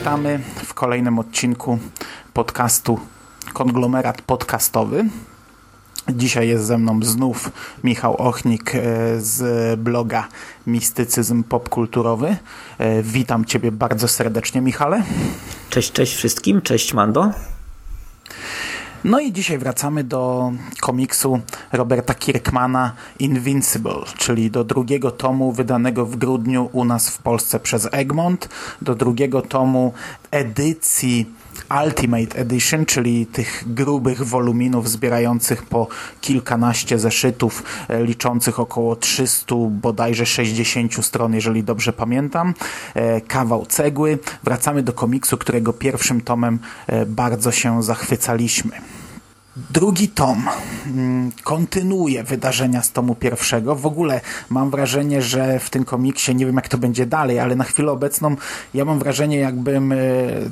Witamy w kolejnym odcinku podcastu Konglomerat Podcastowy. Dzisiaj jest ze mną znów Michał Ochnik e, z bloga Mistycyzm Popkulturowy. E, Witam Ciebie bardzo serdecznie, Michale. Cześć, cześć wszystkim. Cześć, Mando. No i dzisiaj wracamy do komiksu Roberta Kirkmana Invincible, czyli do drugiego tomu wydanego w grudniu u nas w Polsce przez Egmont, do drugiego tomu edycji Ultimate Edition, czyli tych grubych woluminów zbierających po kilkanaście zeszytów, e, liczących około 300, bodajże 60 stron, jeżeli dobrze pamiętam. E, kawał cegły. Wracamy do komiksu, którego pierwszym tomem e, bardzo się zachwycaliśmy. Drugi tom mm, kontynuuje wydarzenia z tomu pierwszego. W ogóle mam wrażenie, że w tym komiksie, nie wiem jak to będzie dalej, ale na chwilę obecną ja mam wrażenie jakbym, e,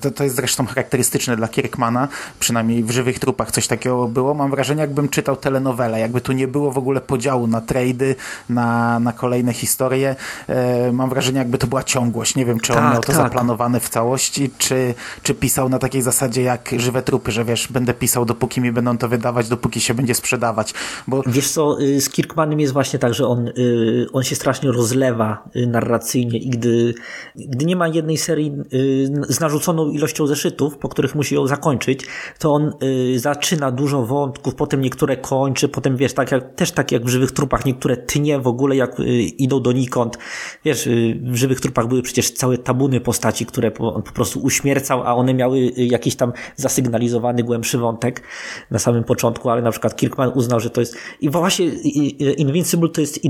to, to jest zresztą charakterystyczne dla Kirkmana, przynajmniej w Żywych Trupach coś takiego było, mam wrażenie jakbym czytał telenowelę, jakby tu nie było w ogóle podziału na trady, na, na kolejne historie. E, mam wrażenie jakby to była ciągłość. Nie wiem, czy on Tak, miał to tak. zaplanowane w całości, czy, czy pisał na takiej zasadzie jak Żywe Trupy, że wiesz, będę pisał dopóki mi będą to wydawać, dopóki się będzie sprzedawać. Bo Wiesz co, y, z Kirkmanem jest właśnie tak, że on, y, on się strasznie rozlewa y, narracyjnie i gdy, gdy nie ma jednej serii z narzuconą ilością zeszytów, po których musi ją zakończyć, to on zaczyna dużo wątków, potem niektóre kończy, potem wiesz, tak jak, też tak jak w Żywych Trupach, niektóre tnie w ogóle jak idą donikąd. Wiesz, w Żywych Trupach były przecież całe tabuny postaci, które on po prostu uśmiercał, a one miały jakiś tam zasygnalizowany głębszy wątek na samym początku, ale na przykład Kirkman uznał, że to jest i właśnie Invincible to jest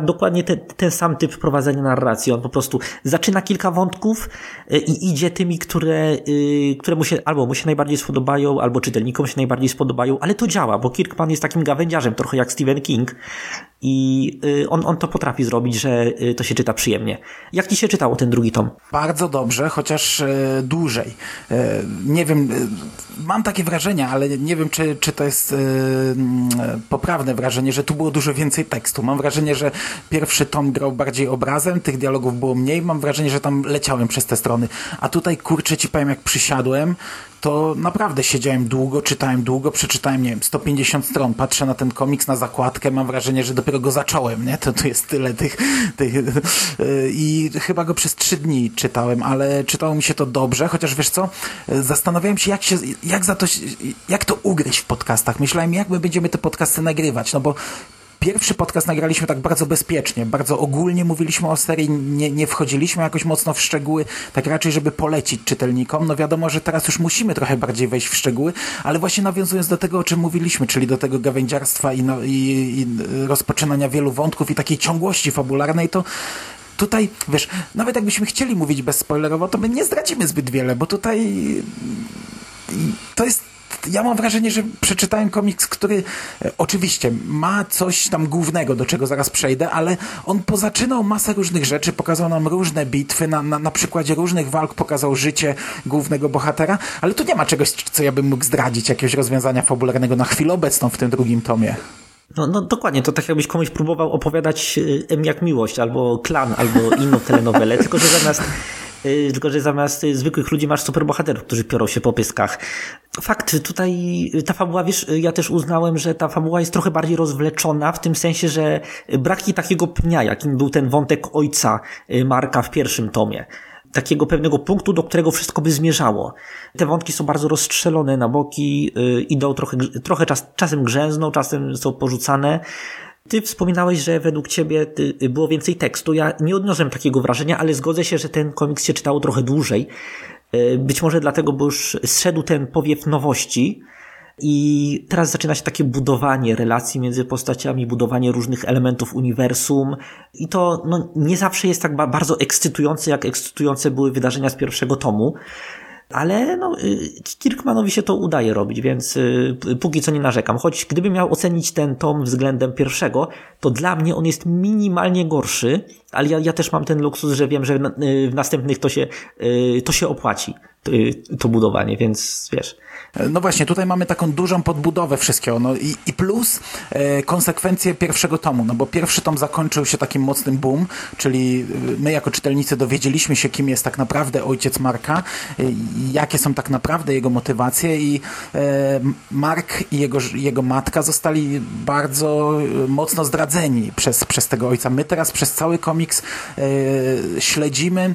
dokładnie ten, ten sam typ prowadzenia narracji. On po prostu zaczyna kilka wątków y, i idzie tymi, które, y, które mu się albo mu się najbardziej spodobają, albo czytelnikom się najbardziej spodobają, ale to działa, bo Kirkman jest takim gawędziarzem, trochę jak Stephen King i y, on, on to potrafi zrobić, że y, to się czyta przyjemnie. Jak ci się czytało ten drugi tom? bardzo dobrze, chociaż e, dłużej. Nie wiem, mam takie wrażenie, ale nie wiem, czy, czy to jest mm, poprawne wrażenie, że tu było dużo więcej tekstu. Mam wrażenie, że pierwszy tom grał bardziej obrazem, tych dialogów było mniej. Mam wrażenie, że tam leciałem przez te strony. A tutaj, kurczę, ci powiem, jak przysiadłem, to naprawdę siedziałem długo, czytałem długo, przeczytałem, nie wiem, 150 stron, patrzę na ten komiks, na zakładkę, mam wrażenie, że dopiero go zacząłem, nie? To tu jest tyle tych, tych yy, i chyba go przez trzy dni czytałem, ale czytało mi się to dobrze, chociaż wiesz co, zastanawiałem się, jak się, jak za to, jak to ugryźć w podcastach. Myślałem, jak my będziemy te podcasty nagrywać, no bo Pierwszy podcast nagraliśmy tak bardzo bezpiecznie, bardzo ogólnie mówiliśmy o serii, nie, nie wchodziliśmy jakoś mocno w szczegóły, tak raczej, żeby polecić czytelnikom. No wiadomo, że teraz już musimy trochę bardziej wejść w szczegóły, ale właśnie nawiązując do tego, o czym mówiliśmy, czyli do tego gawędziarstwa i, no, i, i rozpoczynania wielu wątków i takiej ciągłości fabularnej, to tutaj, wiesz, nawet jakbyśmy chcieli mówić bezspoilerowo, to my nie zdradzimy zbyt wiele, bo tutaj to jest ja mam wrażenie, że przeczytałem komiks, który e, oczywiście ma coś tam głównego, do czego zaraz przejdę, ale on pozaczynał masę różnych rzeczy, pokazał nam różne bitwy, na, na, na przykładzie różnych walk pokazał życie głównego bohatera, ale tu nie ma czegoś, co ja bym mógł zdradzić, jakiegoś rozwiązania fabularnego na chwilę obecną w tym drugim tomie. No, no dokładnie, to tak jakbyś komuś próbował opowiadać y, M jak miłość, albo klan, albo inną telenowelę, tylko że zamiast tylko, że zamiast y, zwykłych ludzi masz superbohaterów, którzy piorą się po pyskach. Fakt, tutaj y, ta fabuła, wiesz, y, ja też uznałem, że ta fabuła jest trochę bardziej rozwleczona, w tym sensie, że braki takiego pnia, jakim był ten wątek ojca y, Marka w pierwszym tomie takiego pewnego punktu, do którego wszystko by zmierzało. Te wątki są bardzo rozstrzelone na boki, yy, idą trochę, trochę czas, czasem grzęzną, czasem są porzucane. Ty wspominałeś, że według ciebie ty, było więcej tekstu. Ja nie odniosłem takiego wrażenia, ale zgodzę się, że ten komiks się czytało trochę dłużej. Yy, być może dlatego, bo już zszedł ten powiew nowości, I teraz zaczyna się takie budowanie relacji między postaciami, budowanie różnych elementów uniwersum. I to no, nie zawsze jest tak bardzo ekscytujące, jak ekscytujące były wydarzenia z pierwszego tomu. Ale no, y, Kirkmanowi się to udaje robić, więc y, póki co nie narzekam. Choć gdybym miał ocenić ten tom względem pierwszego, to dla mnie on jest minimalnie gorszy, ale ja, ja też mam ten luksus, że wiem, że y, w następnych to się, to się opłaci, to budowanie, więc wiesz. No właśnie, tutaj mamy taką dużą podbudowę wszystkiego. No i, i plus e, konsekwencje pierwszego tomu, no bo pierwszy tom zakończył się takim mocnym boom, czyli e, my jako czytelnicy dowiedzieliśmy się, kim jest tak naprawdę ojciec Marka, e, jakie są tak naprawdę jego motywacje i e, Mark i jego, jego matka zostali bardzo e, mocno zdradzeni przez, przez tego ojca. My teraz przez cały komiks e, śledzimy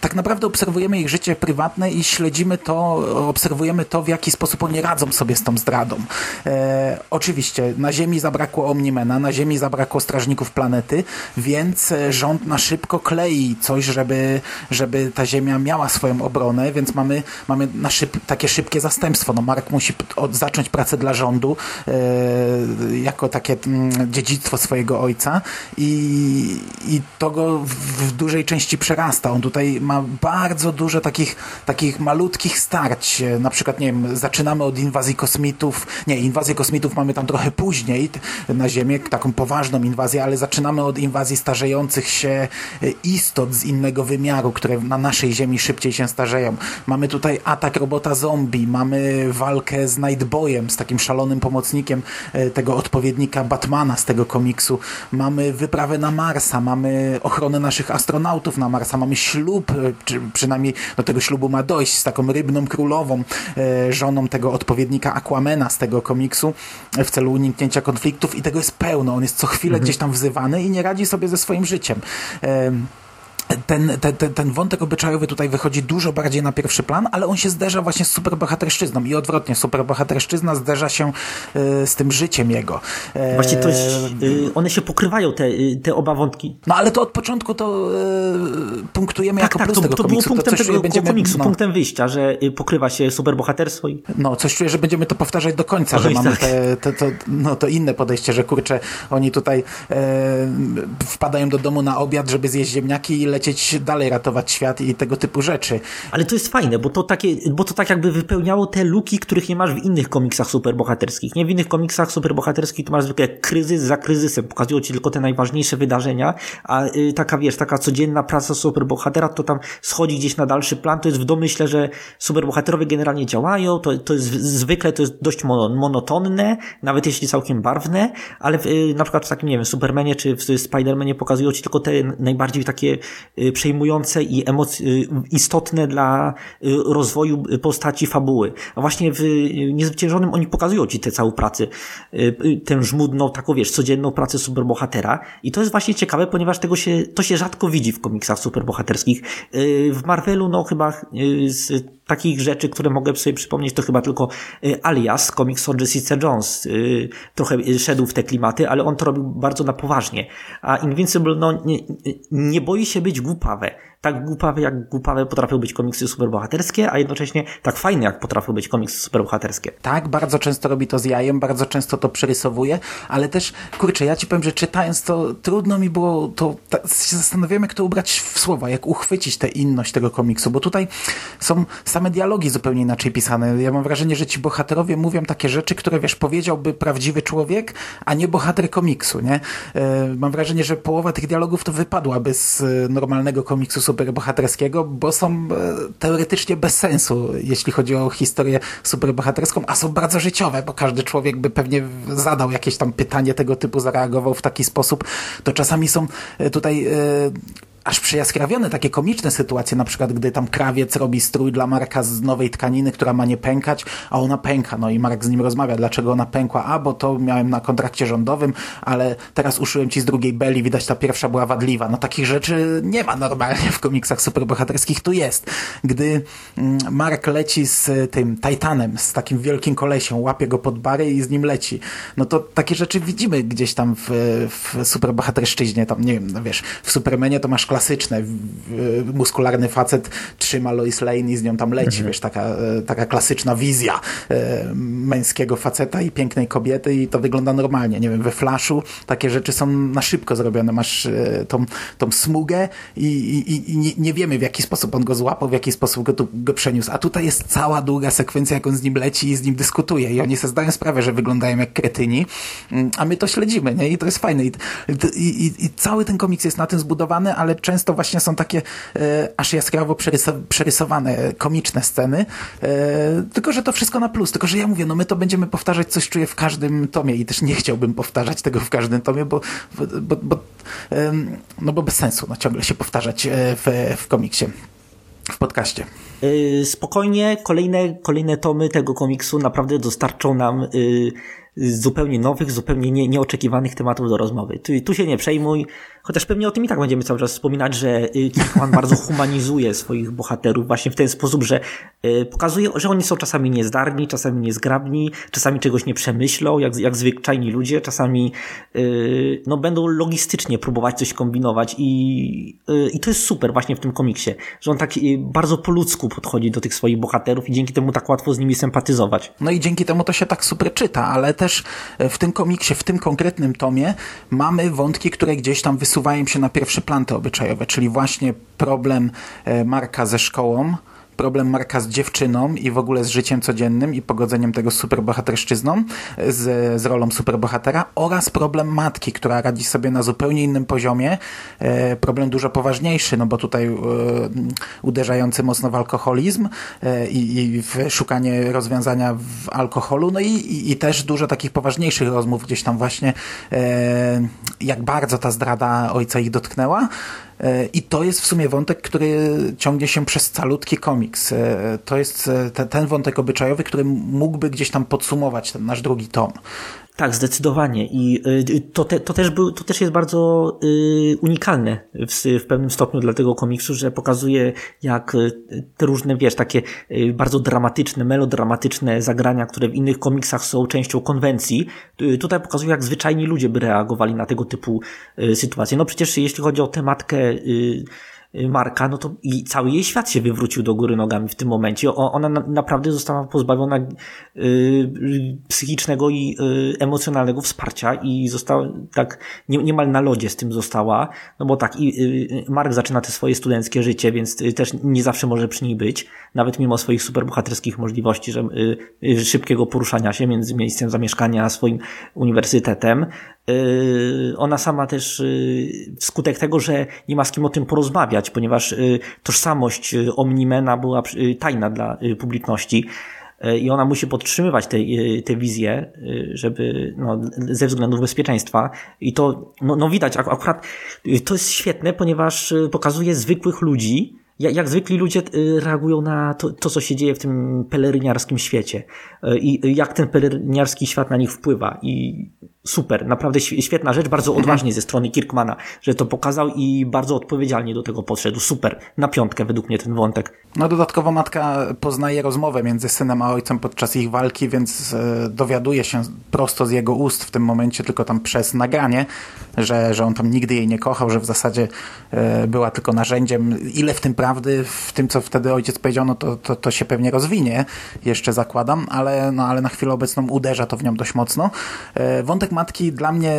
tak naprawdę obserwujemy ich życie prywatne i śledzimy to, obserwujemy to, w jaki sposób oni radzą sobie z tą zdradą. E, oczywiście na Ziemi zabrakło Omnimena, na Ziemi zabrakło strażników planety, więc e, rząd na szybko klei coś, żeby, żeby ta Ziemia miała swoją obronę, więc mamy, mamy na szyb, takie szybkie zastępstwo. No Mark musi od, zacząć pracę dla rządu e, jako takie m, mm, dziedzictwo swojego ojca i, i to go w, w dużej części przerasta. On tu tutaj ma bardzo dużo takich, takich malutkich starć. Na przykład, nie wiem, zaczynamy od inwazji kosmitów. Nie, inwazję kosmitów mamy tam trochę później na Ziemię, taką poważną inwazję, ale zaczynamy od inwazji starzejących się e, istot z innego wymiaru, które na naszej Ziemi szybciej się starzeją. Mamy tutaj atak robota zombie, mamy walkę z Nightboyem, z takim szalonym pomocnikiem e, tego odpowiednika Batmana z tego komiksu. Mamy wyprawę na Marsa, mamy ochronę naszych astronautów na Marsa, mamy ślub ślub, e, czy przynajmniej do tego ślubu ma dojść z taką rybną królową, e, żoną tego odpowiednika Aquamena z tego komiksu w celu uniknięcia konfliktów i tego jest pełno. On jest co chwilę mhm. gdzieś tam wzywany i nie radzi sobie ze swoim życiem ten, ten, ten, ten wątek obyczajowy tutaj wychodzi dużo bardziej na pierwszy plan, ale on się zderza właśnie z superbohaterszczyzną i odwrotnie, superbohaterszczyzna zderza się y, z tym życiem jego. E, właśnie to jest, y, one się pokrywają, te, y, te oba wątki. No ale to od początku to y, punktujemy tak, jako tak, plus to, tego to komiksu. było punktem to tego będziemy, komiksu, no, punktem wyjścia, że y, pokrywa się superbohaterstwo i... No, coś czuję, że będziemy to powtarzać do końca, że mamy tak. te, te, to, no, to inne podejście, że kurczę, oni tutaj e, wpadają do domu na obiad, żeby zjeść ziemniaki i lecieć dalej ratować świat i tego typu rzeczy. Ale to jest fajne, bo to, takie, bo to tak jakby wypełniało te luki, których nie masz w innych komiksach superbohaterskich. Nie w innych komiksach superbohaterskich to masz zwykle kryzys za kryzysem, pokazują ci tylko te najważniejsze wydarzenia, a y, taka wiesz, taka codzienna praca superbohatera to tam schodzi gdzieś na dalszy plan, to jest w domyśle, że superbohaterowie generalnie działają, to, to jest zwykle to jest dość monotonne, nawet jeśli całkiem barwne, ale w, y, na przykład w takim, nie wiem, Supermanie czy w Spidermanie pokazują ci tylko te najbardziej takie przejmujące i y, istotne dla y, rozwoju postaci fabuły. A właśnie w y, Niezwyciężonym oni pokazują ci tę całą pracę, tę żmudną, taką wiesz, codzienną pracę superbohatera i to jest właśnie ciekawe, ponieważ tego się, to się rzadko widzi w komiksach superbohaterskich. W Marvelu, no chyba z takich rzeczy, które mogę sobie przypomnieć, to chyba tylko Alias, komiks o Jessica Jones. Trochę szedł w te klimaty, ale on to robił bardzo na poważnie. A Invincible, no, nie, nie boi się być głupawe tak głupawe, jak głupawe potrafią być komiksy superbohaterskie, a jednocześnie tak fajne, jak potrafią być komiksy superbohaterskie. Tak, bardzo często robi to z jajem, bardzo często to przerysowuje, ale też, kurczę, ja ci powiem, że czytając to, trudno mi było to, ta, się jak to ubrać w słowa, jak uchwycić tę inność tego komiksu, bo tutaj są same dialogi zupełnie inaczej pisane. Ja mam wrażenie, że ci bohaterowie mówią takie rzeczy, które, wiesz, powiedziałby prawdziwy człowiek, a nie bohater komiksu, nie? E, mam wrażenie, że połowa tych dialogów to wypadłaby z e, normalnego komiksu superbohaterskiego, bo są e, teoretycznie bez sensu, jeśli chodzi o historię superbohaterską, a są bardzo życiowe, bo każdy człowiek by pewnie zadał jakieś tam pytanie tego typu, zareagował w taki sposób. To czasami są e, tutaj e, aż przejaskrawione takie komiczne sytuacje, na przykład gdy tam krawiec robi strój dla Marka z nowej tkaniny, która ma nie pękać, a ona pęka, no i Mark z nim rozmawia, dlaczego ona pękła, a bo to miałem na kontrakcie rządowym, ale teraz uszyłem ci z drugiej beli, widać ta pierwsza była wadliwa. No takich rzeczy nie ma normalnie w komiksach superbohaterskich, tu jest. Gdy mm, Mark leci z tym Titanem, z takim wielkim kolesiem, łapie go pod bary i z nim leci, no to takie rzeczy widzimy gdzieś tam w, w superbohaterszczyźnie, tam nie wiem, no wiesz, w Supermanie to masz klasyczne. Muskularny facet trzyma Lois Lane i z nią tam leci, mhm. wiesz, taka, e, taka klasyczna wizja e, męskiego faceta i pięknej kobiety i to wygląda normalnie. Nie wiem, we Flashu takie rzeczy są na szybko zrobione. Masz e, tą, tą smugę i, i, i nie, nie, wiemy w jaki sposób on go złapał, w jaki sposób go, tu, go przeniósł. A tutaj jest cała długa sekwencja, jak on z nim leci i z nim dyskutuje i oni sobie zdają sprawę, że wyglądają jak kretyni, mm, a my to śledzimy, nie? I to jest fajne. I, i, i cały ten komiks jest na tym zbudowany, ale często właśnie są takie e, aż jaskrawo przerysowane, komiczne sceny. E, tylko, że to wszystko na plus. Tylko, że ja mówię, no my to będziemy powtarzać, coś czuję w każdym tomie i też nie chciałbym powtarzać tego w każdym tomie, bo, bo, bo, e, no bo bez sensu no, ciągle się powtarzać e, w, w komiksie w podcaście. E, spokojnie, kolejne, kolejne tomy tego komiksu naprawdę dostarczą nam zupełnie nowych, zupełnie nie, nieoczekiwanych tematów do rozmowy. Tu, tu się nie przejmuj, chociaż pewnie o tym i tak będziemy cały czas wspominać, że y, Kirkman bardzo humanizuje swoich bohaterów właśnie w ten sposób, że y, pokazuje, że oni są czasami niezdarni, czasami niezgrabni, czasami czegoś nie przemyślą, jak, jak zwyczajni ludzie, czasami yy, no, będą logistycznie próbować coś kombinować i, i to jest super właśnie w tym komiksie, że on tak bardzo po ludzku podchodzi do tych swoich bohaterów i dzięki temu tak łatwo z nimi sympatyzować. No i dzięki temu to się tak super czyta, ale też e, w tym komiksie, w tym konkretnym tomie mamy wątki, które gdzieś tam wysuwają się na pierwszy plan te obyczajowe, czyli właśnie problem e, Marka ze szkołą, problem Marka z dziewczyną i w ogóle z życiem codziennym i pogodzeniem tego z superbohaterszczyzną, z, z rolą superbohatera oraz problem matki, która radzi sobie na zupełnie innym poziomie. E, problem dużo poważniejszy, no bo tutaj e, uderzający mocno w alkoholizm e, i, i, w szukanie rozwiązania w alkoholu, no i, i, i, też dużo takich poważniejszych rozmów gdzieś tam właśnie, e, jak bardzo ta zdrada ojca ich dotknęła. I to jest w sumie wątek, który ciągnie się przez calutki komiks. E, to jest e, ten wątek obyczajowy, który mógłby gdzieś tam podsumować ten nasz drugi tom. Tak, zdecydowanie. I y, to, te, to, też, był, to też jest bardzo y, unikalne w, w pewnym stopniu dla tego komiksu, że pokazuje, jak y, te różne, wiesz, takie bardzo dramatyczne, melodramatyczne zagrania, które w innych komiksach są częścią konwencji, tutaj pokazuje, jak zwyczajni ludzie by reagowali na tego typu sytuacje. No przecież jeśli chodzi o tematkę Y, Marka, no to i cały jej świat się wywrócił do góry nogami w tym momencie. ona na, naprawdę została pozbawiona y, psychicznego i y, emocjonalnego wsparcia i została tak nie, niemal na lodzie z tym została, no bo tak, i y, Mark zaczyna te swoje studenckie życie, więc y, też nie zawsze może przy niej być, nawet mimo swoich superbohaterskich możliwości, że y, szybkiego poruszania się między miejscem zamieszkania a swoim uniwersytetem. Yy, ona sama też yy, wskutek tego, że nie ma z kim o tym porozmawiać, ponieważ yy, tożsamość Omnimena była tajna dla publiczności i ona musi podtrzymywać te, te wizje, żeby, no, ze względów bezpieczeństwa. I to, no, no widać, akurat to jest świetne, ponieważ pokazuje zwykłych ludzi, jak, zwykli ludzie reagują na to, to, co się dzieje w tym peleryniarskim świecie i jak ten peleryniarski świat na nich wpływa. I super, naprawdę świetna rzecz, bardzo mhm. odważnie ze strony Kirkmana, że to pokazał i bardzo odpowiedzialnie do tego podszedł. Super, na piątkę według mnie ten wątek. No dodatkowo matka poznaje rozmowę między synem a ojcem podczas ich walki, więc e, dowiaduje się prosto z jego ust w tym momencie, tylko tam przez nagranie, że, że on tam nigdy jej nie kochał, że w zasadzie e, była tylko narzędziem. Ile w tym prawdy, w tym co wtedy ojciec powiedział, no to, to, to się pewnie rozwinie, jeszcze zakładam, ale, no, ale na chwilę obecną uderza to w nią dość mocno. E, wątek matki dla mnie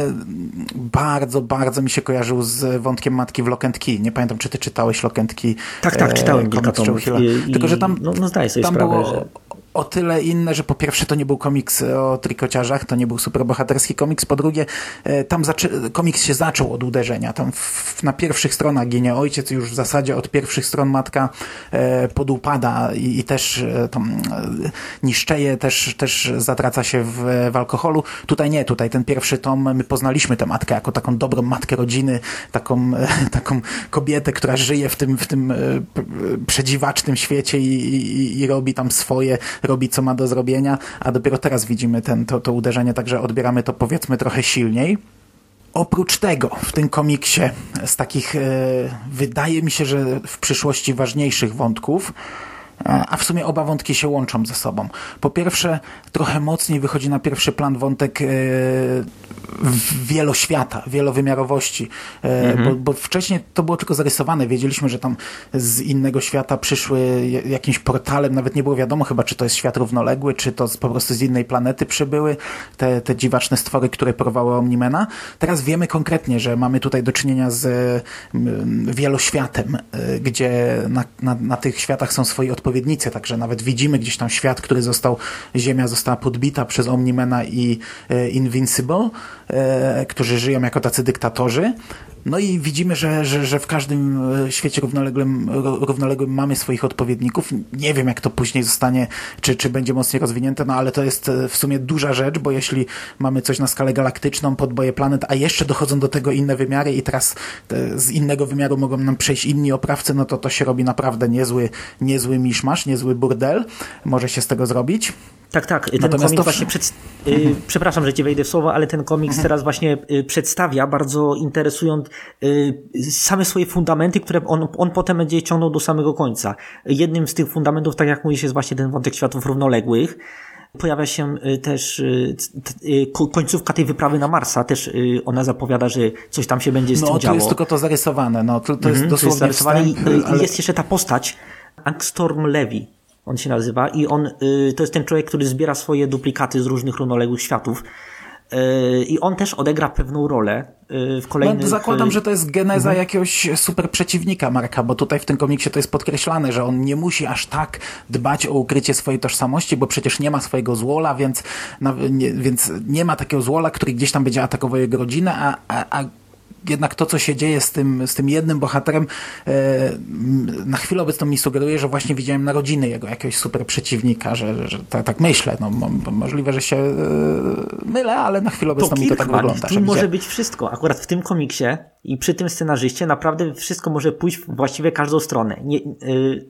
bardzo, bardzo mi się kojarzył z wątkiem matki w Lock and Key. Nie pamiętam, czy ty czytałeś Lock and Key. Tak, tak, czytałem kilka tomów. Tylko, że tam, no, no zdaję sobie tam sprawę, było, że o tyle inne, że po pierwsze to nie był komiks o trikociarzach, to nie był superbohaterski komiks, po drugie e, tam komiks się zaczął od uderzenia. Tam w, na pierwszych stronach ginie ojciec, już w zasadzie od pierwszych stron matka e, podupada i, i też e, e, niszczeje, też, też zatraca się w, w alkoholu. Tutaj nie, tutaj ten pierwszy tom, my poznaliśmy tę matkę jako taką dobrą matkę rodziny, taką, e, taką kobietę, która żyje w tym, w tym e, przedziwacznym świecie i, i, i robi tam swoje robi co ma do zrobienia, a dopiero teraz widzimy ten, to, to uderzenie, także odbieramy to powiedzmy trochę silniej. Oprócz tego w tym komiksie z takich, e, wydaje mi się, że w przyszłości ważniejszych wątków, A a w sumie oba wątki się łączą ze sobą. Po pierwsze, trochę mocniej wychodzi na pierwszy plan wątek e, wieloświata, wielowymiarowości, e, bo, bo wcześniej to było tylko zarysowane. Wiedzieliśmy, że tam z innego świata przyszły ja- jakimś portalem, nawet nie było wiadomo chyba, czy to jest świat równoległy, czy to z, po prostu z innej planety przybyły te, te dziwaczne stwory, które porwały Omnimena. Teraz wiemy konkretnie, że mamy tutaj do czynienia z wieloświatem, gdzie na, na, na tych światach są swoi odpowiednicy, także nawet widzimy gdzieś tam świat, który został, Ziemia została podbita przez Omnimena i e, Invincible, e, którzy żyją jako tacy dyktatorzy. No i widzimy, że, że, że w każdym e, świecie równoległym, ró- równoległym mamy swoich odpowiedników. Nie wiem, jak to później zostanie, czy, czy będzie mocniej rozwinięte, no ale to jest e, w sumie duża rzecz, bo jeśli mamy coś na skalę galaktyczną, podboje planet, a jeszcze dochodzą do tego inne wymiary i teraz e, z innego wymiaru mogą nam przejść inni oprawcy, no to to się robi naprawdę niezły, niezły miszmasz, niezły burdel. Może się z tego zrobić. Tak, tak. Ten Natomiast komik to- właśnie przed... y, Przepraszam, że ci wejdę w słowo, ale ten komiks teraz właśnie y, przedstawia bardzo interesując same swoje fundamenty, które on, on potem będzie ciągnął do samego końca. Jednym z tych fundamentów, tak jak mówisz, jest właśnie ten wątek światów równoległych. Pojawia się y, też y, y, końcówka tej wyprawy na Marsa, też y, ona zapowiada, że coś tam się będzie z No tym to działo. jest tylko to zarysowane, no to, to jest Mhm, to dosłownie jest zarysowane wstęp, y, ale- jest jeszcze ta postać Angstorm Levy. On się nazywa i on y, to jest ten człowiek, który zbiera swoje duplikaty z różnych równoległych światów. Y, I on też odegra pewną rolę y, w kolejnych... No, zakładam, że to jest geneza jakiegoś super przeciwnika Marka, bo tutaj w tym komiksie to jest podkreślane, że on nie musi aż tak dbać o ukrycie swojej tożsamości, bo przecież nie ma swojego złola, więc, na, nie, więc nie ma takiego złola, który gdzieś tam będzie atakował jego rodzinę, a, a, a jednak to, co się dzieje z tym, z tym jednym bohaterem, e, na chwilę obecną mi sugeruje, że właśnie widziałem narodziny jego jakiegoś super przeciwnika, że, że, tak, tak myślę. No, mo, możliwe, że się e, mylę, ale na chwilę To obecną mi to tak wygląda. tu że może być wszystko. Akurat w tym komiksie i przy tym scenarzyście naprawdę wszystko może pójść właściwie każdą stronę. Nie, y,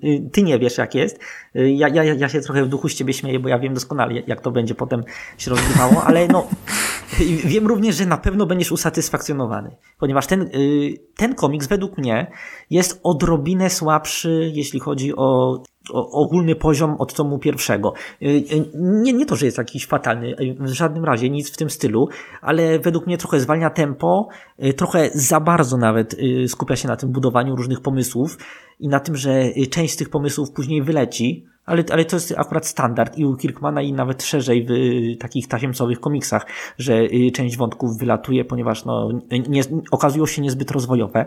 y, ty nie wiesz, jak jest. Y, ja, ja, ja się trochę w duchu z ciebie śmieję, bo ja wiem doskonale, jak to będzie potem się rozgrywało, ale no, wiem również, że na pewno będziesz usatysfakcjonowany, ponieważ ten, y, ten komiks według mnie jest odrobinę słabszy, jeśli chodzi o ogólny poziom od tomu pierwszego. Y, y, Nie, nie to, że jest jakiś fatalny, y, w żadnym razie, nic w tym stylu, ale według mnie trochę zwalnia tempo, trochę za bardzo nawet skupia się na tym budowaniu różnych pomysłów i na tym, że część z tych pomysłów później wyleci, ale, ale to jest akurat standard i u Kirkmana i nawet szerzej w takich tasiemcowych komiksach, że część wątków wylatuje, ponieważ no, nie, okazują się niezbyt rozwojowe.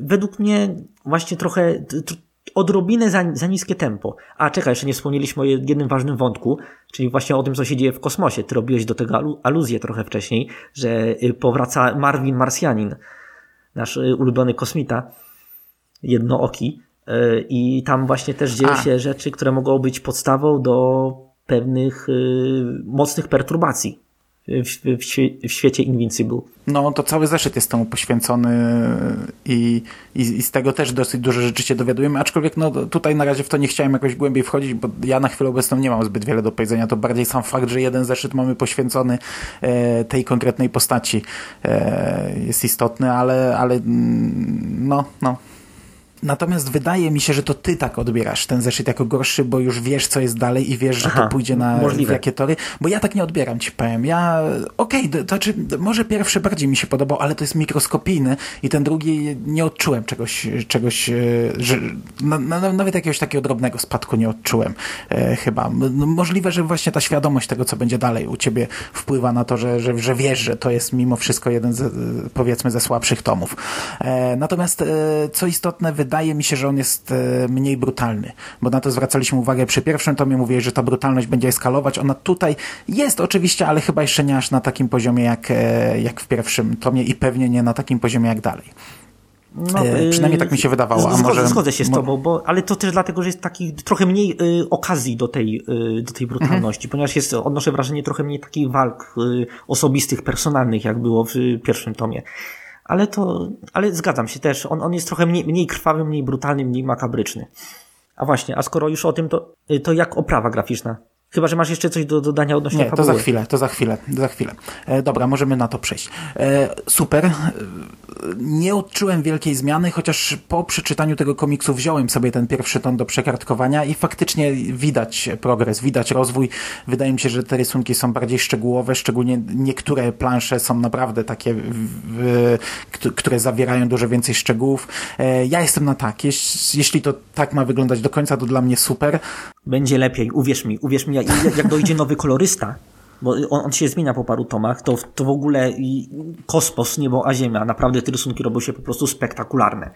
Według mnie właśnie trochę odrobinę za, za niskie tempo. A czekaj, jeszcze nie wspomnieliśmy o jednym ważnym wątku, czyli właśnie o tym, co się dzieje w kosmosie. Ty robiłeś do tego alu- aluzję trochę wcześniej, że y, powraca Marvin Marsjanin, nasz y, ulubiony kosmita, jednooki. Y, I tam właśnie też dzieją się rzeczy, które mogą być podstawą do pewnych mocnych perturbacji w, w, w, świe- w świecie Invincible. No, to cały zeszyt jest temu poświęcony i, i, i z tego też dosyć dużo rzeczy się dowiadujemy, aczkolwiek no, tutaj na razie w to nie chciałem jakoś głębiej wchodzić, bo ja na chwilę obecną nie mam zbyt wiele do powiedzenia, to bardziej sam fakt, że jeden zeszyt mamy poświęcony e, tej konkretnej postaci e, jest istotny, ale, ale mm, no, no. Natomiast wydaje mi się, że to ty tak odbierasz ten zeszyt jako gorszy, bo już wiesz, co jest dalej i wiesz, że Aha, to pójdzie na możliwe. jakie tory. Bo ja tak nie odbieram, ci powiem. Ja, okej, d- to znaczy, może pierwszy bardziej mi się podobał, ale to jest mikroskopijny i ten drugi nie odczułem czegoś, czegoś, e, że, na, na, nawet jakiegoś takiego drobnego spadku nie odczułem e, chyba. No, możliwe, że właśnie ta świadomość tego, co będzie dalej u ciebie wpływa na to, że, że, że wiesz, że to jest mimo wszystko jeden z, e, powiedzmy, ze słabszych tomów. E, natomiast, e, co istotne, wydaje mi się, że on jest e, mniej brutalny, bo na to zwracaliśmy uwagę przy pierwszym tomie, mówię, że ta brutalność będzie eskalować. Ona tutaj jest oczywiście, ale chyba jeszcze nie aż na takim poziomie jak, e, jak w pierwszym tomie i pewnie nie na takim poziomie jak dalej. No, E, y, przynajmniej tak mi się wydawało, a Zgodzę, może- zgodzę się z tobą, bo, ale to też dlatego, że jest takich trochę mniej y, okazji do tej, y, do tej brutalności, Mhm. ponieważ jest, odnoszę wrażenie, trochę mniej takich walk y, osobistych, personalnych, jak było w pierwszym tomie. Ale to, ale zgadzam się też, on, on jest trochę mniej, mniej krwawy, mniej brutalny, mniej makabryczny. A właśnie, a skoro już o tym, to, y, to jak oprawa graficzna? Chyba, że masz jeszcze coś do dodania odnośnie Nie, to fabuły. za chwilę, to za chwilę, za chwilę. E, dobra, możemy na to przejść. E, super. E, nie odczułem wielkiej zmiany, chociaż po przeczytaniu tego komiksu wziąłem sobie ten pierwszy ton do przekartkowania i faktycznie widać progres, widać rozwój. Wydaje mi się, że te rysunki są bardziej szczegółowe, szczególnie niektóre plansze są naprawdę takie, które zawierają dużo więcej szczegółów. E, ja jestem na tak. Jeś, jeśli to tak ma wyglądać do końca, to dla mnie super. Będzie lepiej, uwierz mi, uwierz mi, jak, dojdzie nowy kolorysta, bo on, on się zmienia po paru tomach, to, to w ogóle i kosmos, niebo a ziemia, naprawdę te rysunki robią się po prostu spektakularne.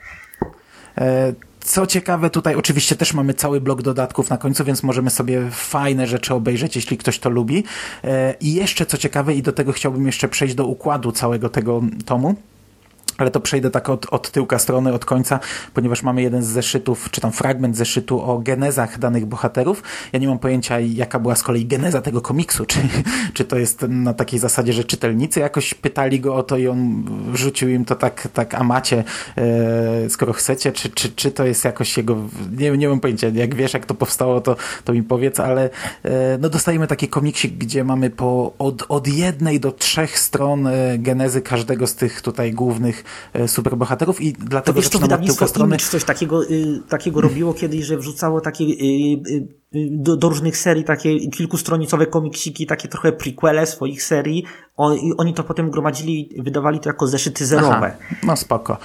E, Co ciekawe, tutaj oczywiście też mamy cały blok dodatków na końcu, więc możemy sobie fajne rzeczy obejrzeć, jeśli ktoś to lubi. E, I jeszcze co ciekawe, i do tego chciałbym jeszcze przejść do układu całego tego tomu. Ale to przejdę tak od, od tyłka strony, od końca, ponieważ mamy jeden z zeszytów, czy tam fragment zeszytu o genezach danych bohaterów. Ja nie mam pojęcia, jaka była z kolei geneza tego komiksu. Czy, czy to jest na takiej zasadzie, że czytelnicy jakoś pytali go o to i on wrzucił im to tak, tak a macie, e, skoro chcecie, czy, czy, czy to jest jakoś jego, nie, nie mam pojęcia, jak wiesz, jak to powstało, to, to mi powiedz, ale e, no dostajemy taki komiksik, gdzie mamy po od, od jednej do trzech stron e, genezy każdego z tych tutaj głównych e, superbohaterów i To dlatego wiesz, co zaczynam od tyłka strony. Image coś takiego, y, takiego robiło kiedyś, że wrzucało takie y, y, y, do, do różnych serii takie kilkustronicowe komiksiki, takie trochę prequele swoich serii o, i oni to potem gromadzili i wydawali to jako zeszyty zerowe. Aha, no spoko.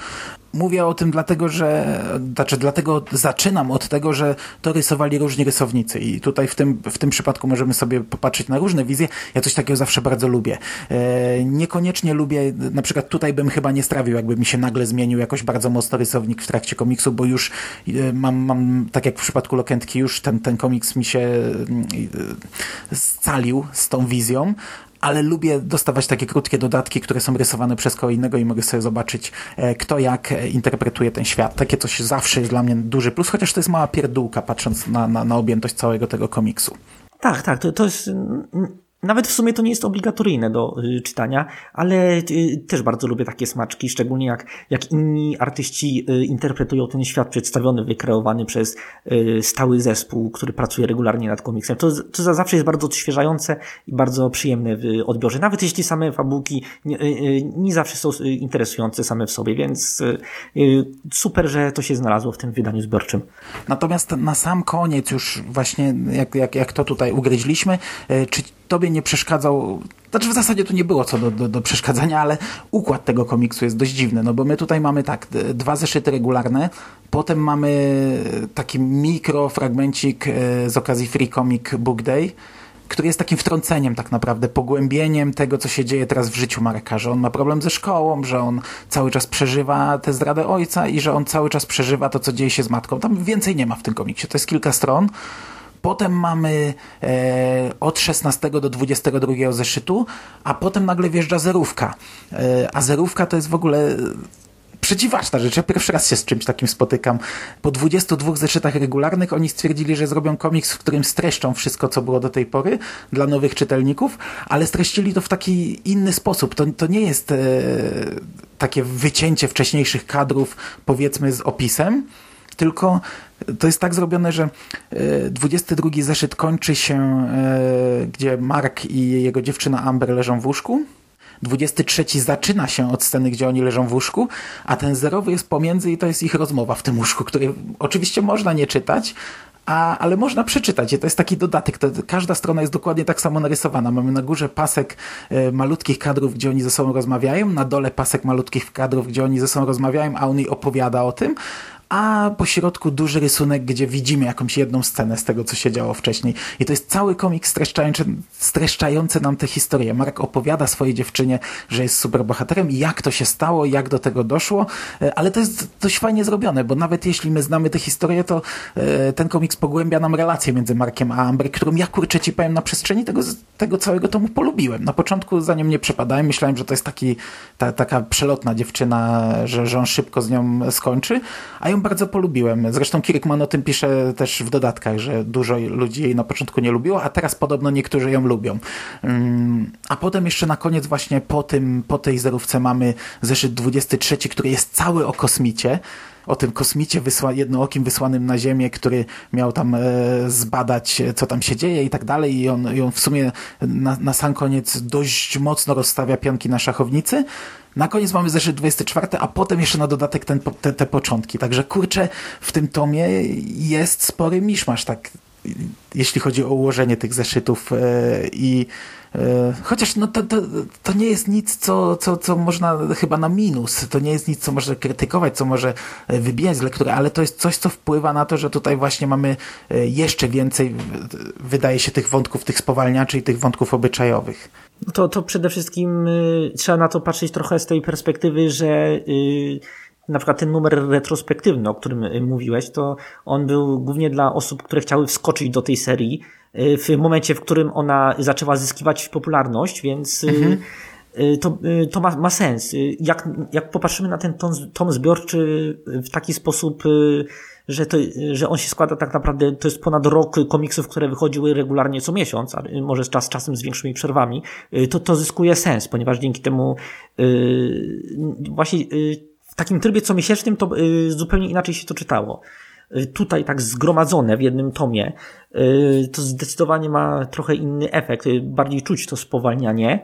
Mówię o tym dlatego, że znaczy dlatego zaczynam od tego, że to rysowali różni rysownicy i tutaj w tym, w tym przypadku możemy sobie popatrzeć na różne wizje. Ja coś takiego zawsze bardzo lubię. E, niekoniecznie lubię, na przykład tutaj bym chyba nie strawił, jakby mi się nagle zmienił jakoś bardzo mocno rysownik w trakcie komiksu, bo już e, mam, mam tak jak w przypadku Lokentki, już ten, ten komiks mi się mm, e, scalił z tą wizją, ale lubię dostawać takie krótkie dodatki, które są rysowane przez kogo innego i mogę sobie zobaczyć, e, kto jak e, interpretuje ten świat. Takie coś zawsze jest dla mnie duży plus, chociaż to jest mała pierdółka, patrząc na, na, na objętość całego tego komiksu. Tak, tak, to, to jest. Nawet w sumie to nie jest obligatoryjne do y, czytania, ale y, też bardzo lubię takie smaczki, szczególnie jak, jak inni artyści y, interpretują ten świat przedstawiony, wykreowany przez stały zespół, który pracuje regularnie nad komiksem. To, to za- zawsze jest bardzo odświeżające i bardzo przyjemne w odbiorze. Nawet jeśli same fabułki nie, nie zawsze są interesujące same w sobie, więc super, że to się znalazło w tym wydaniu zbiorczym. Natomiast na sam koniec już właśnie, jak, jak, jak to tutaj ugryźliśmy, czy tobie nie przeszkadzał, znaczy w zasadzie tu nie było co do, do, do przeszkadzania, ale układ tego komiksu jest dość dziwny, no bo my tutaj mamy tak, dwa zeszyty regularne, potem mamy taki mikrofragmencik e, z okazji Free Comic Book Day, który jest takim wtrąceniem tak naprawdę, pogłębieniem tego, co się dzieje teraz w życiu Marka, że on ma problem ze szkołą, że on cały czas przeżywa tę zdradę ojca i że on cały czas przeżywa to, co dzieje się z matką. Tam więcej nie ma w tym komiksie, to jest kilka stron. Potem mamy e, od 16 do 22 zeszytu, a potem nagle wjeżdża zerówka. E, a zerówka to jest w ogóle przedziwaczna rzecz. Ja pierwszy raz się z czymś takim spotykam. Po 22 zeszytach regularnych oni stwierdzili, że zrobią komiks, w którym streszczą wszystko, co było do tej pory dla nowych czytelników, ale streścili to w taki inny sposób. To, to nie jest e, takie wycięcie wcześniejszych kadrów, powiedzmy, z opisem, tylko to jest tak zrobione, że e, 22 zeszyt kończy się, e, gdzie Mark i jego dziewczyna Amber leżą w łóżku. 23 zaczyna się od sceny, gdzie oni leżą w łóżku, a ten zerowy jest pomiędzy i to jest ich rozmowa w tym łóżku, której oczywiście można nie czytać, a, ale można przeczytać. To jest taki dodatek. To, każda strona jest dokładnie tak samo narysowana. Mamy na górze pasek e, malutkich kadrów, gdzie oni ze sobą rozmawiają, na dole pasek malutkich kadrów, gdzie oni ze sobą rozmawiają, a on jej opowiada o tym, a po środku duży rysunek, gdzie widzimy jakąś jedną scenę z tego, co się działo wcześniej. I to jest cały komik streszczający, streszczający nam tę historię. Mark opowiada swojej dziewczynie, że jest superbohaterem i jak to się stało, jak do tego doszło, E, ale to jest dość fajnie zrobione, bo nawet jeśli my znamy tę historię, to e, ten komiks pogłębia nam relację między Markiem a Amber, którą ja kurczę ci powiem na przestrzeni tego, tego całego tomu polubiłem. Na początku za nią nie przepadałem, myślałem, że to jest taki, ta, taka przelotna dziewczyna, że, że on szybko z nią skończy, a ją bardzo polubiłem. Zresztą Kirkman o tym pisze też w dodatkach, że dużo ludzi jej na początku nie lubiło, a teraz podobno niektórzy ją lubią. Mm, A potem jeszcze na koniec właśnie po tym, po tej zerówce mamy zeszyt 23, który jest cały o kosmicie. o tym kosmicie wysła, jednookim wysłanym na Ziemię, który miał tam e, zbadać, co tam się dzieje i tak dalej i on, i on w sumie na, na sam koniec dość mocno rozstawia pionki na szachownicy. Na koniec mamy zeszyt 24, a potem jeszcze na dodatek ten, te, te początki. Także kurczę, w tym tomie jest spory miszmasz, tak, jeśli chodzi o ułożenie tych zeszytów e, i chociaż no to, to, to nie jest nic, co, co, co można chyba na minus. To nie jest nic, co może krytykować, co może e, wybijać z lektury, ale to jest coś, co wpływa na to, że tutaj właśnie mamy e, jeszcze więcej, wydaje się, tych wątków, tych spowalniaczy i tych wątków obyczajowych. No to, to przede wszystkim y, trzeba na to patrzeć trochę z tej perspektywy, że y, na przykład ten numer retrospektywny, o którym y, mówiłeś, to on był głównie dla osób, które chciały wskoczyć do tej serii y, w momencie, w którym ona zaczęła zyskiwać popularność, więc y, mhm. to, to ma, ma sens. Jak, jak popatrzymy na ten tom, tom zbiorczy w taki sposób, że, to, że on się składa tak naprawdę, to jest ponad rok komiksów, które wychodziły regularnie co miesiąc, a może z czas, czasem z większymi przerwami, to, to zyskuje sens, ponieważ dzięki temu właśnie w takim trybie comiesięcznym to y, zupełnie inaczej się to czytało. Y, tutaj tak zgromadzone w jednym tomie, y, to zdecydowanie ma trochę inny efekt, bardziej czuć to spowalnianie.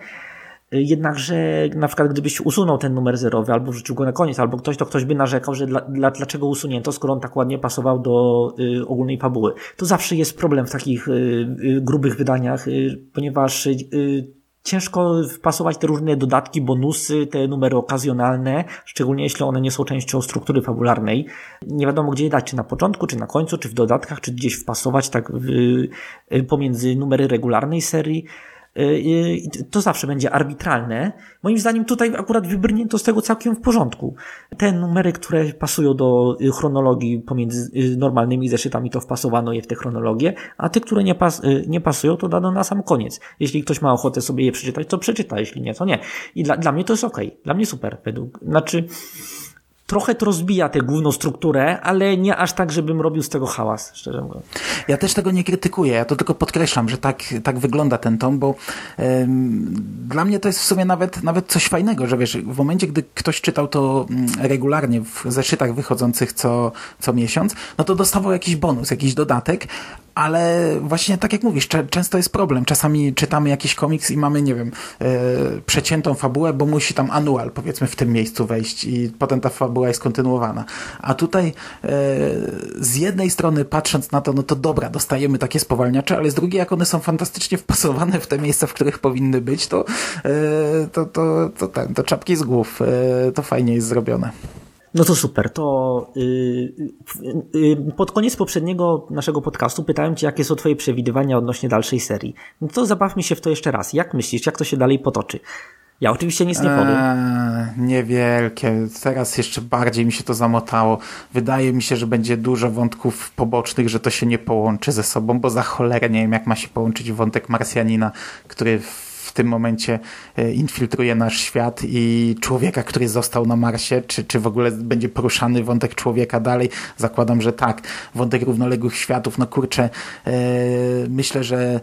Jednakże na przykład gdybyś usunął ten numer zerowy albo wrzucił go na koniec, albo ktoś, to ktoś by narzekał, że dla, dla, dlaczego usunięto, skoro on tak ładnie pasował do y, ogólnej fabuły. To zawsze jest problem w takich y, y, grubych wydaniach, ponieważ ciężko wpasować te różne dodatki, bonusy, te numery okazjonalne, szczególnie jeśli one nie są częścią struktury fabularnej. Nie wiadomo gdzie je dać, czy na początku, czy na końcu, czy w dodatkach, czy gdzieś wpasować tak w, pomiędzy numery regularnej serii. Y, to zawsze będzie arbitralne. Moim zdaniem tutaj akurat wybrnięto z tego całkiem w porządku. Te numery, które pasują do y, chronologii pomiędzy y, normalnymi zeszytami, to wpasowano je w tę chronologię, a te, które nie, pas nie pasują, to dano na sam koniec. Jeśli ktoś ma ochotę sobie je przeczytać, to przeczyta, jeśli nie, to nie. I dla, dla mnie to jest ok. Dla mnie super. Według, znaczy, trochę to rozbija tę główną strukturę, ale nie aż tak, żebym robił z tego hałas, szczerze mówiąc. Ja też tego nie krytykuję, ja to tylko podkreślam, że tak, tak wygląda ten tom, bo ym, dla mnie to jest w sumie nawet, nawet coś fajnego, że wiesz, w momencie, gdy ktoś czytał to mm, regularnie w zeszytach wychodzących co, co miesiąc, no to dostawał jakiś bonus, jakiś dodatek, ale właśnie tak jak mówisz, często jest problem. Czasami czytamy jakiś komiks i mamy, nie wiem, e, przeciętą fabułę, bo musi tam anual, powiedzmy, w tym miejscu wejść i potem ta fabuła jest kontynuowana. A tutaj e, z jednej strony patrząc na to, no to dobra, dostajemy takie spowalniacze, ale z drugiej, jak one są fantastycznie wpasowane w te miejsca, w których powinny być, to, e, to, to, to, ten, to czapki z głów. E, to fajnie jest zrobione. No to super. To yy, yy, pod koniec poprzedniego naszego podcastu pytałem Cię, jakie są Twoje przewidywania odnośnie dalszej serii. No to zabawmy się w to jeszcze raz. Jak myślisz, jak to się dalej potoczy? Ja oczywiście nic nie powiem. Eee, niewielkie. Teraz jeszcze bardziej mi się to zamotało. Wydaje mi się, że będzie dużo wątków pobocznych, że to się nie połączy ze sobą, bo za cholerę nie wiem, jak ma się połączyć wątek Marsjanina, który tym momencie e, infiltruje nasz świat i człowieka, który został na Marsie, czy, czy w ogóle będzie poruszany wątek człowieka dalej? Zakładam, że tak. Wątek równoległych światów, no kurczę, yy, myślę, że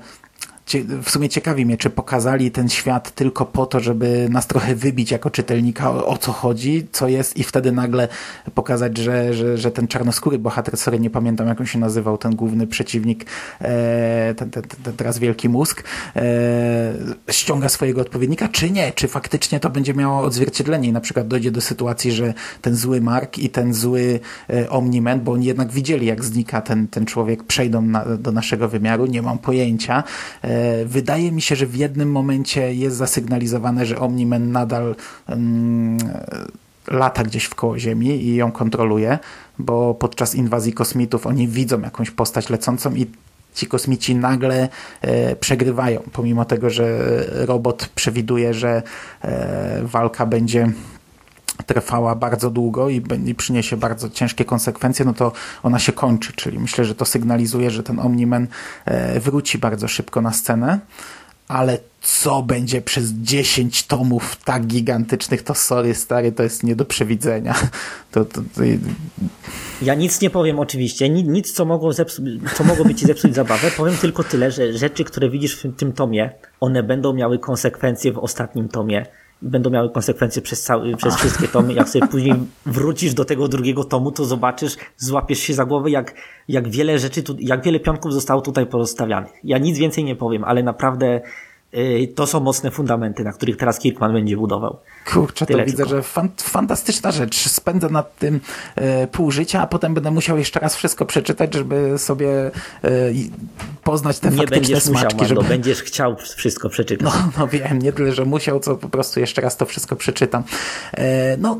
w sumie ciekawi mnie, czy pokazali ten świat tylko po to, żeby nas trochę wybić jako czytelnika o, o co chodzi, co jest i wtedy nagle pokazać, że, że, że ten czarnoskóry bohater, sorry, nie pamiętam jak on się nazywał, ten główny przeciwnik, e, ten, ten, ten, teraz wielki mózg, e, ściąga swojego odpowiednika, czy nie, czy faktycznie to będzie miało odzwierciedlenie? I na przykład dojdzie do sytuacji, że ten zły Mark i ten zły e, bo oni jednak widzieli jak znika ten, ten człowiek, przejdą na, do naszego wymiaru, nie mam pojęcia, E, wydaje mi się, że w jednym momencie jest zasygnalizowane, że Omniman nadal um, lata gdzieś w koło Ziemi i ją kontroluje, bo podczas inwazji kosmitów oni widzą jakąś postać lecącą i ci kosmici nagle e, przegrywają, pomimo tego, że robot przewiduje, że e, walka będzie trwała bardzo długo i, i przyniesie bardzo ciężkie konsekwencje, no to ona się kończy, czyli myślę, że to sygnalizuje, że ten Omniman e, wróci bardzo szybko na scenę, ale co będzie przez 10 tomów tak gigantycznych, to sorry stary, to jest nie do przewidzenia. To, to, to... Ja nic nie powiem oczywiście, nic, co, mogło zepsu co mogło być zepsuć zabawę, powiem tylko tyle, że rzeczy, które widzisz w tym tomie, one będą miały konsekwencje w ostatnim tomie będą miały konsekwencje przez, cały, przez wszystkie tomy. Jak sobie później wrócisz do tego drugiego tomu, to zobaczysz, złapiesz się za głowę, jak, jak wiele rzeczy, tu, jak wiele piątków zostało tutaj porozstawianych. Ja nic więcej nie powiem, ale naprawdę to są mocne fundamenty, na których teraz Kirkman będzie budował. Kurczę, to Tyle widzę, tylko. że fan, fantastyczna rzecz. Spędzę nad tym e, pół życia, a potem będę musiał jeszcze raz wszystko przeczytać, żeby sobie e, poznać te Nie faktyczne będziesz musiał, smaczki. Mando, żeby... będziesz chciał wszystko przeczytać. No, no wiem, nie tyle, że musiał, co po prostu jeszcze raz to wszystko przeczytam. E, no,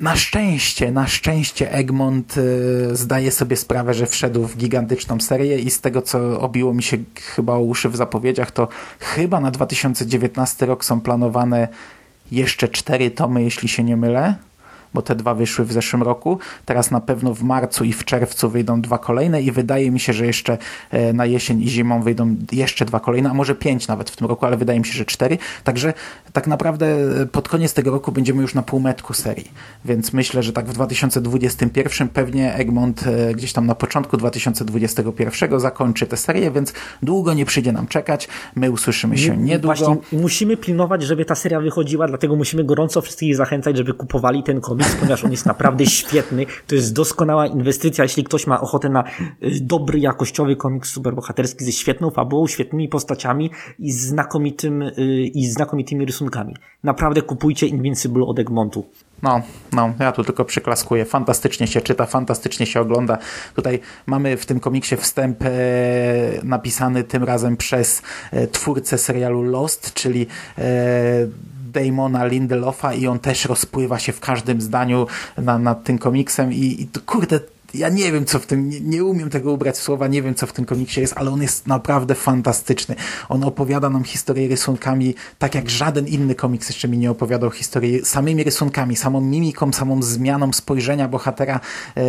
na szczęście, na szczęście Egmont e, zdaje sobie sprawę, że wszedł w gigantyczną serię i z tego, co obiło mi się chyba o uszy w zapowiedziach, to chyba na 2019 rok są planowane jeszcze cztery tomy, jeśli się nie mylę bo te dwa wyszły w zeszłym roku. Teraz na pewno w marcu i w czerwcu wyjdą dwa kolejne i wydaje mi się, że jeszcze e, na jesień i zimą wyjdą jeszcze dwa kolejne, a może pięć nawet w tym roku, ale wydaje mi się, że cztery. Także tak naprawdę e, pod koniec tego roku będziemy już na półmetku serii. Więc myślę, że tak w 2021 pewnie Egmont e, gdzieś tam na początku 2021 zakończy tę serię, więc długo nie przyjdzie nam czekać. My usłyszymy się niedługo. Właśnie musimy pilnować, żeby ta seria wychodziła, dlatego musimy gorąco wszystkich zachęcać, żeby kupowali ten komiks, ponieważ on jest naprawdę świetny. To jest doskonała inwestycja, jeśli ktoś ma ochotę na y, dobry, jakościowy komiks superbohaterski ze świetną fabułą, świetnymi postaciami i znakomitym, y, i znakomitymi rysunkami. Naprawdę kupujcie Invincible od Egmontu. No, no, ja tu tylko przyklaskuję. Fantastycznie się czyta, fantastycznie się ogląda. Tutaj mamy w tym komiksie wstęp e, napisany tym razem przez e, twórcę serialu Lost, czyli e, Damona Lindelofa i on też rozpływa się w każdym zdaniu na, nad tym komiksem i, i kurde, ja nie wiem, co w tym, nie, nie umiem tego ubrać w słowa, nie wiem, co w tym komiksie jest, ale on jest naprawdę fantastyczny. On opowiada nam historię rysunkami, tak jak żaden inny komiks jeszcze mi nie opowiadał historii samymi rysunkami, samą mimiką, samą zmianą spojrzenia bohatera, e,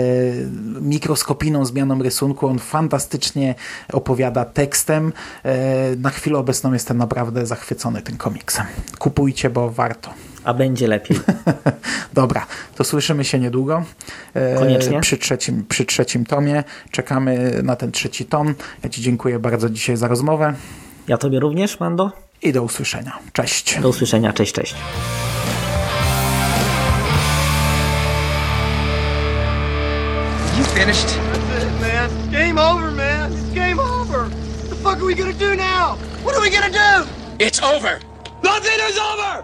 mikroskopijną zmianą rysunku. On fantastycznie opowiada tekstem. E, na chwilę obecną jestem naprawdę zachwycony tym komiksem. Kupujcie, bo warto. A będzie lepiej. Dobra, to słyszymy się niedługo. E, Koniecznie. Przy trzecim, przy trzecim tomie. Czekamy na ten trzeci tom. Ja Ci dziękuję bardzo dzisiaj za rozmowę Ja tobie również, Mando? i do usłyszenia. Cześć. Do usłyszenia, cześć, cześć. You finished? That's it, man. Game over, man. It's game over. What the fuck are we gonna do now? What are we gonna do? It's over. Nothing is over.